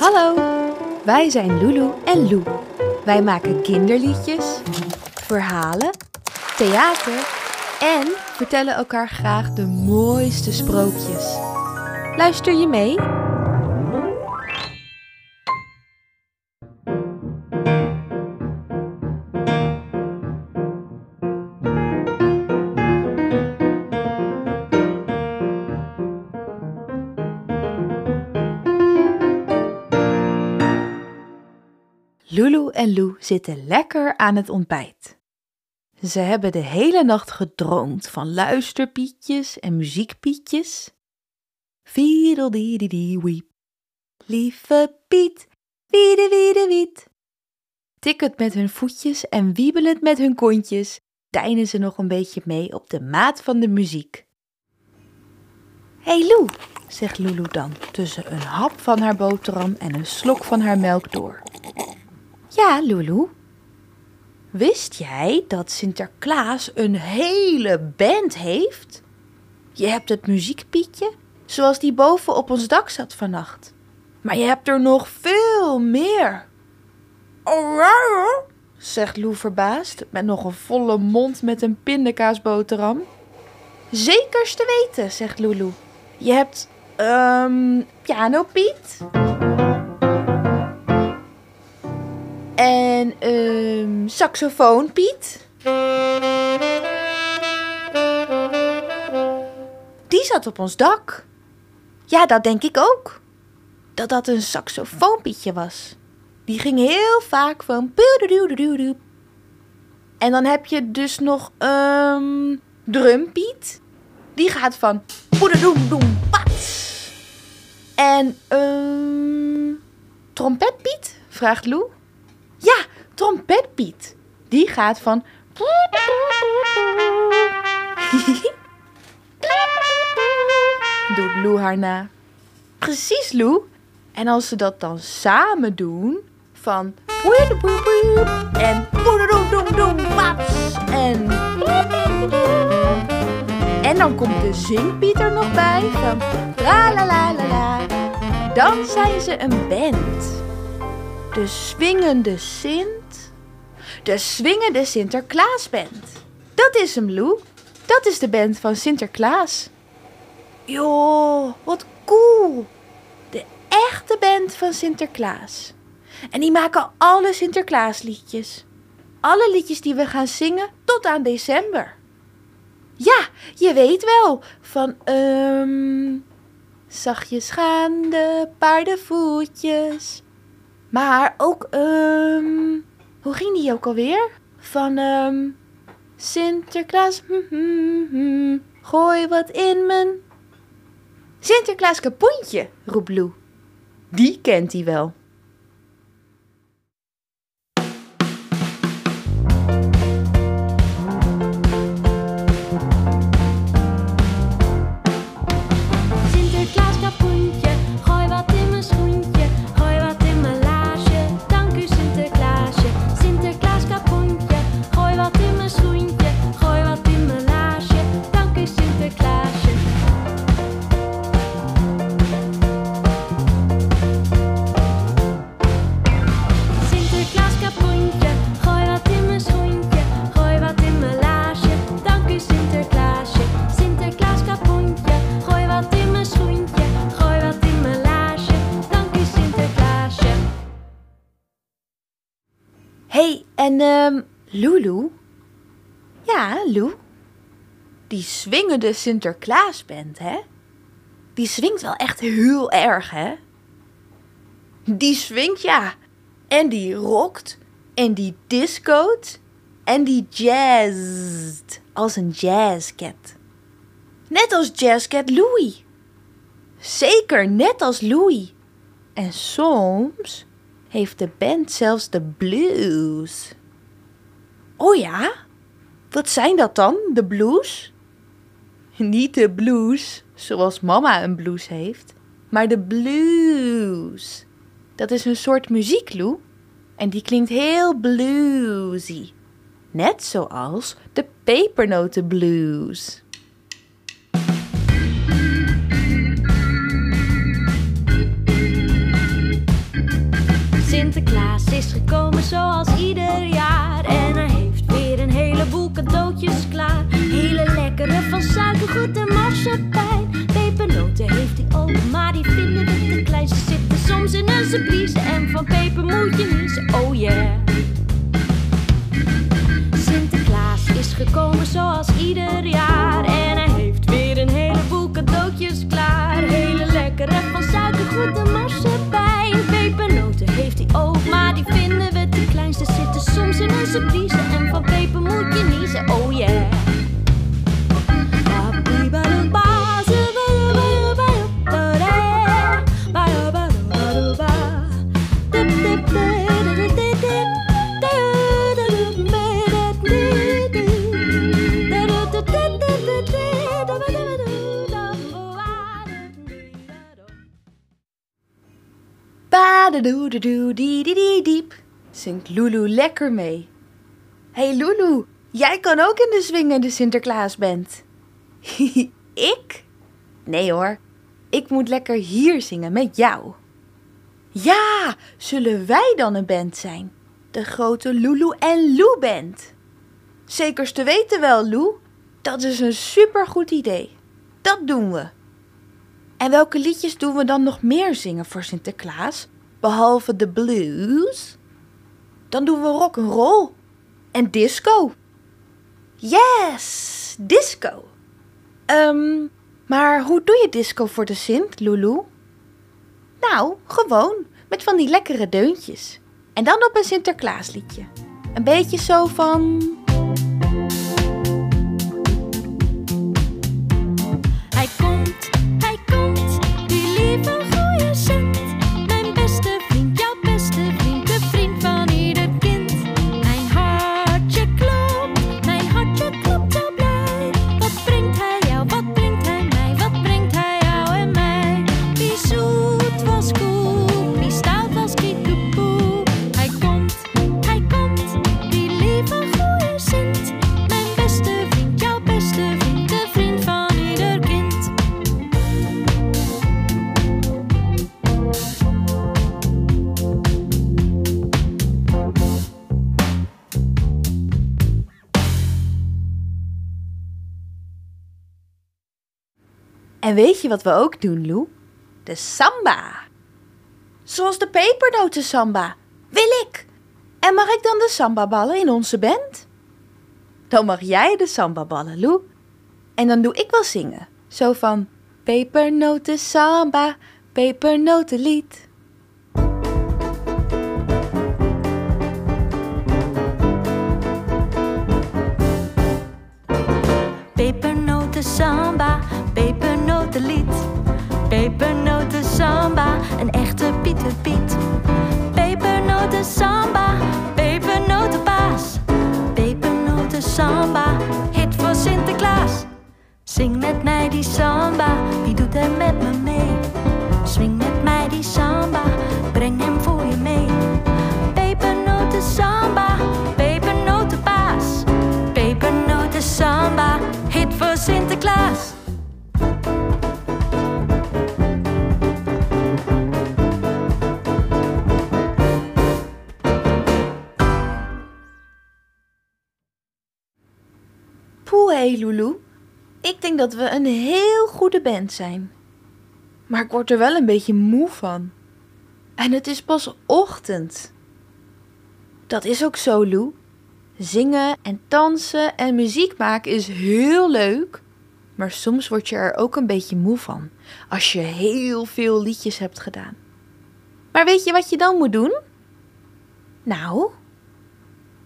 Hallo, wij zijn Lulu en Lou. Wij maken kinderliedjes, verhalen, theater en vertellen elkaar graag de mooiste sprookjes. Luister je mee? Lulu en Lou zitten lekker aan het ontbijt. Ze hebben de hele nacht gedroomd van luisterpietjes en muziekpietjes. Fiedeldiededewiep. Lieve Piet, wiede wiede wiet. Tikkend met hun voetjes en wiebelend met hun kontjes, deinen ze nog een beetje mee op de maat van de muziek. Hé hey Lou, zegt Lulu dan tussen een hap van haar boterham en een slok van haar melk door. Ja, Lulu. Wist jij dat Sinterklaas een hele band heeft? Je hebt het muziekpietje, zoals die boven op ons dak zat vannacht. Maar je hebt er nog veel meer. Oh zegt Lou verbaasd, met nog een volle mond met een pindakaasboterham. Zekers te weten, zegt Lulu. Je hebt, ehm, Piano Piet. En um, saxofoon Piet. Die zat op ons dak. Ja, dat denk ik ook. Dat dat een saxofoonpietje was. Die ging heel vaak van. En dan heb je dus nog um, drumpiet. Die gaat van. En um, trompetpiet? Vraagt Lou. Trompetpiet. Die gaat van. Doet Lou haar na. Precies, Lou. En als ze dat dan samen doen, van. En. En. En dan komt de zingpiet er nog bij. Dan zijn ze een band. De swingende Sint. De swingende Sinterklaasband. Dat is hem, Lou. Dat is de band van Sinterklaas. Joh, wat cool. De echte band van Sinterklaas. En die maken alle Sinterklaasliedjes. Alle liedjes die we gaan zingen tot aan december. Ja, je weet wel, van um, zachtjes gaan de paardenvoetjes. Maar ook, um, hoe ging die ook alweer? Van um, Sinterklaas, hm, hm, hm, gooi wat in mijn... Sinterklaas kapoentje, roept Lou. Die kent hij wel. En um, Lulu? Ja, Lou? Die swingende Sinterklaasband, hè? Die swingt wel echt heel erg, hè? Die swingt, ja. En die rokt. En die discoot. En die jazzt. Als een jazzcat. Net als jazzcat Louie. Zeker, net als Louie. En soms heeft de band zelfs de blues. Oh ja? Wat zijn dat dan, de blues? Niet de blues, zoals mama een blues heeft, maar de blues. Dat is een soort muziek, Lou. En die klinkt heel bluesy. Net zoals de pepernotenblues. Sinterklaas is gekomen zoals Pepernoten heeft hij ook, maar die vinden we te klein. Ze zitten soms in een surprise en van peper moet je niezen. Oh yeah. Sinterklaas is gekomen zoals ieder jaar. En Badedoededoe die die die diep, zingt Lulu lekker mee. hey Lulu, jij kan ook in de swingende Sinterklaasband. ik? Nee hoor, ik moet lekker hier zingen met jou. Ja, zullen wij dan een band zijn? De grote Lulu en Lou band. Zekers te weten wel, Lou. Dat is een supergoed idee. Dat doen we. En welke liedjes doen we dan nog meer zingen voor Sinterklaas? Behalve de blues? Dan doen we rock and roll en disco. Yes, disco. Ehm, maar hoe doe je disco voor de Sint, Lulu? Nou, gewoon met van die lekkere deuntjes. En dan op een Sinterklaasliedje. Een beetje zo van. En weet je wat we ook doen, Lou? De samba. Zoals de pepernoten samba. Wil ik. En mag ik dan de sambaballen in onze band? Dan mag jij de sambaballen, Lou. En dan doe ik wel zingen. Zo van pepernoten samba, pepernotenlied. Samba, een echte Pieter Piet. Pepernoten samba, pepernotenpaas. Pepernoten samba, hit voor Sinterklaas. Zing met mij die samba, wie doet er met me mee? Swing met mij die samba, breng hem voor Hé Lulu. Ik denk dat we een heel goede band zijn. Maar ik word er wel een beetje moe van. En het is pas ochtend. Dat is ook zo, Lou. Zingen en dansen en muziek maken is heel leuk. Maar soms word je er ook een beetje moe van. Als je heel veel liedjes hebt gedaan. Maar weet je wat je dan moet doen? Nou,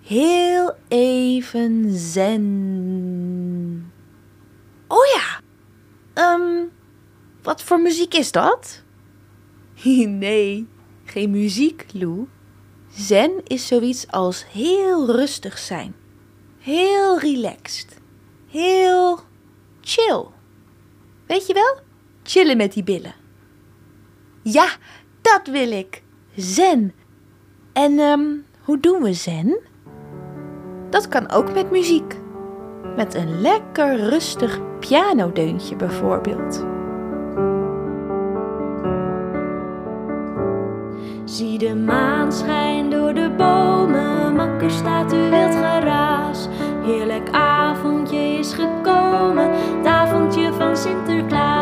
heel even zen. Oh ja, Ehm, wat voor muziek is dat? nee, geen muziek, Lou. Zen is zoiets als heel rustig zijn. Heel relaxed. Heel chill. Weet je wel? Chillen met die billen. Ja, dat wil ik. Zen. En ehm, hoe doen we zen? Dat kan ook met muziek. Met een lekker rustig pianodeuntje bijvoorbeeld. Zie de maan schijnt door de bomen, makker staat u wild geraas. Heerlijk avondje is gekomen, het avondje van Sinterklaas.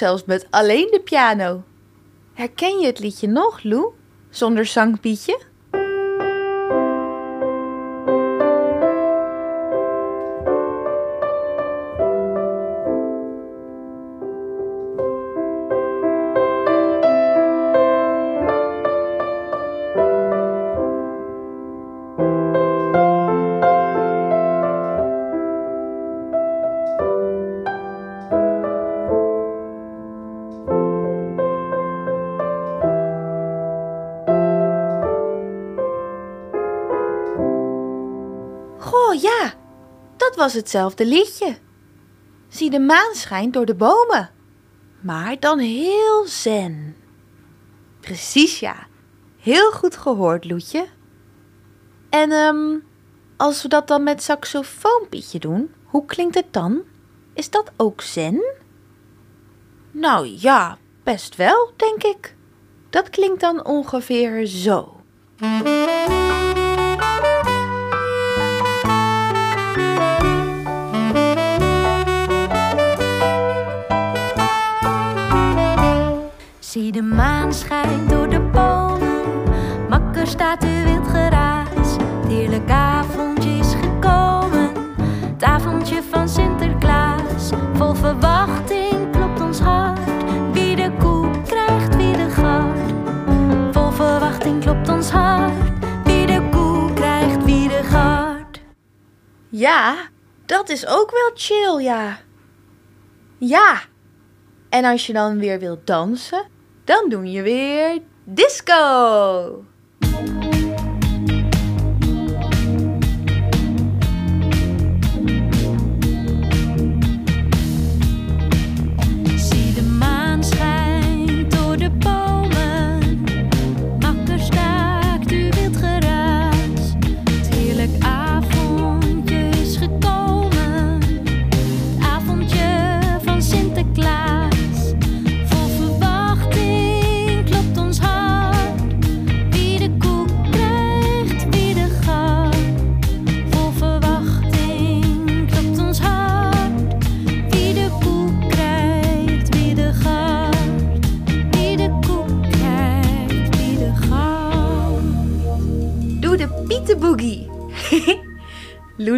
Zelfs met alleen de piano. Herken je het liedje nog, Lou? Zonder zangpietje? Was hetzelfde liedje. Zie de maan schijnt door de bomen, maar dan heel zen. Precies ja, heel goed gehoord, Loetje. En ehm, als we dat dan met saxofoonpietje doen, hoe klinkt het dan? Is dat ook zen? Nou ja, best wel, denk ik. Dat klinkt dan ongeveer zo. Zie de maan schijnt door de bomen, makker staat u wild geraas. Heerlijk avondje is gekomen, het avondje van Sinterklaas. Vol verwachting klopt ons hart, wie de koek krijgt, wie de gart. Vol verwachting klopt ons hart, wie de koek krijgt, wie de gart. Ja, dat is ook wel chill, ja. Ja. En als je dan weer wilt dansen, dan doe je weer disco.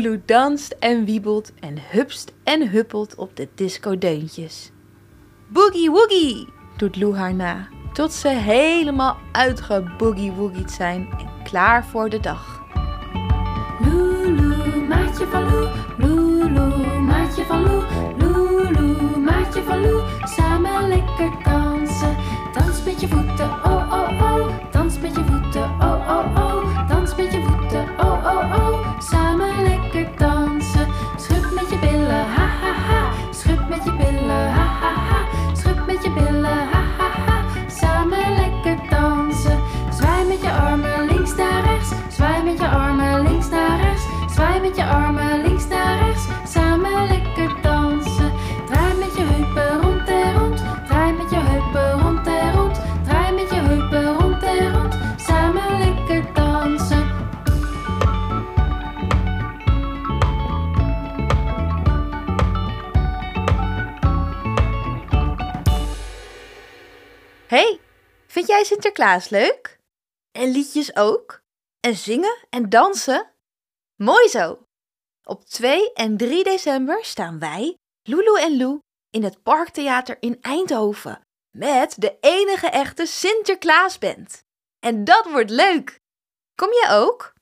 Lulu danst en wiebelt en hupst en huppelt op de discodeuntjes. Boogie woogie, doet Lou haar na, tot ze helemaal uitgeboogie woogied zijn en klaar voor de dag. Lulu, maatje van Lou, Lulu, maatje van Lou, Lulu, maatje van Lou, samen lekker dansen. Dans met je voeten, oh oh oh, Hey, vind jij Sinterklaas leuk? En liedjes ook? En zingen en dansen? Mooi zo! Op 2 en 3 december staan wij, Lulu en Lou, in het Parktheater in Eindhoven met de enige echte Sinterklaasband. En dat wordt leuk! Kom je ook?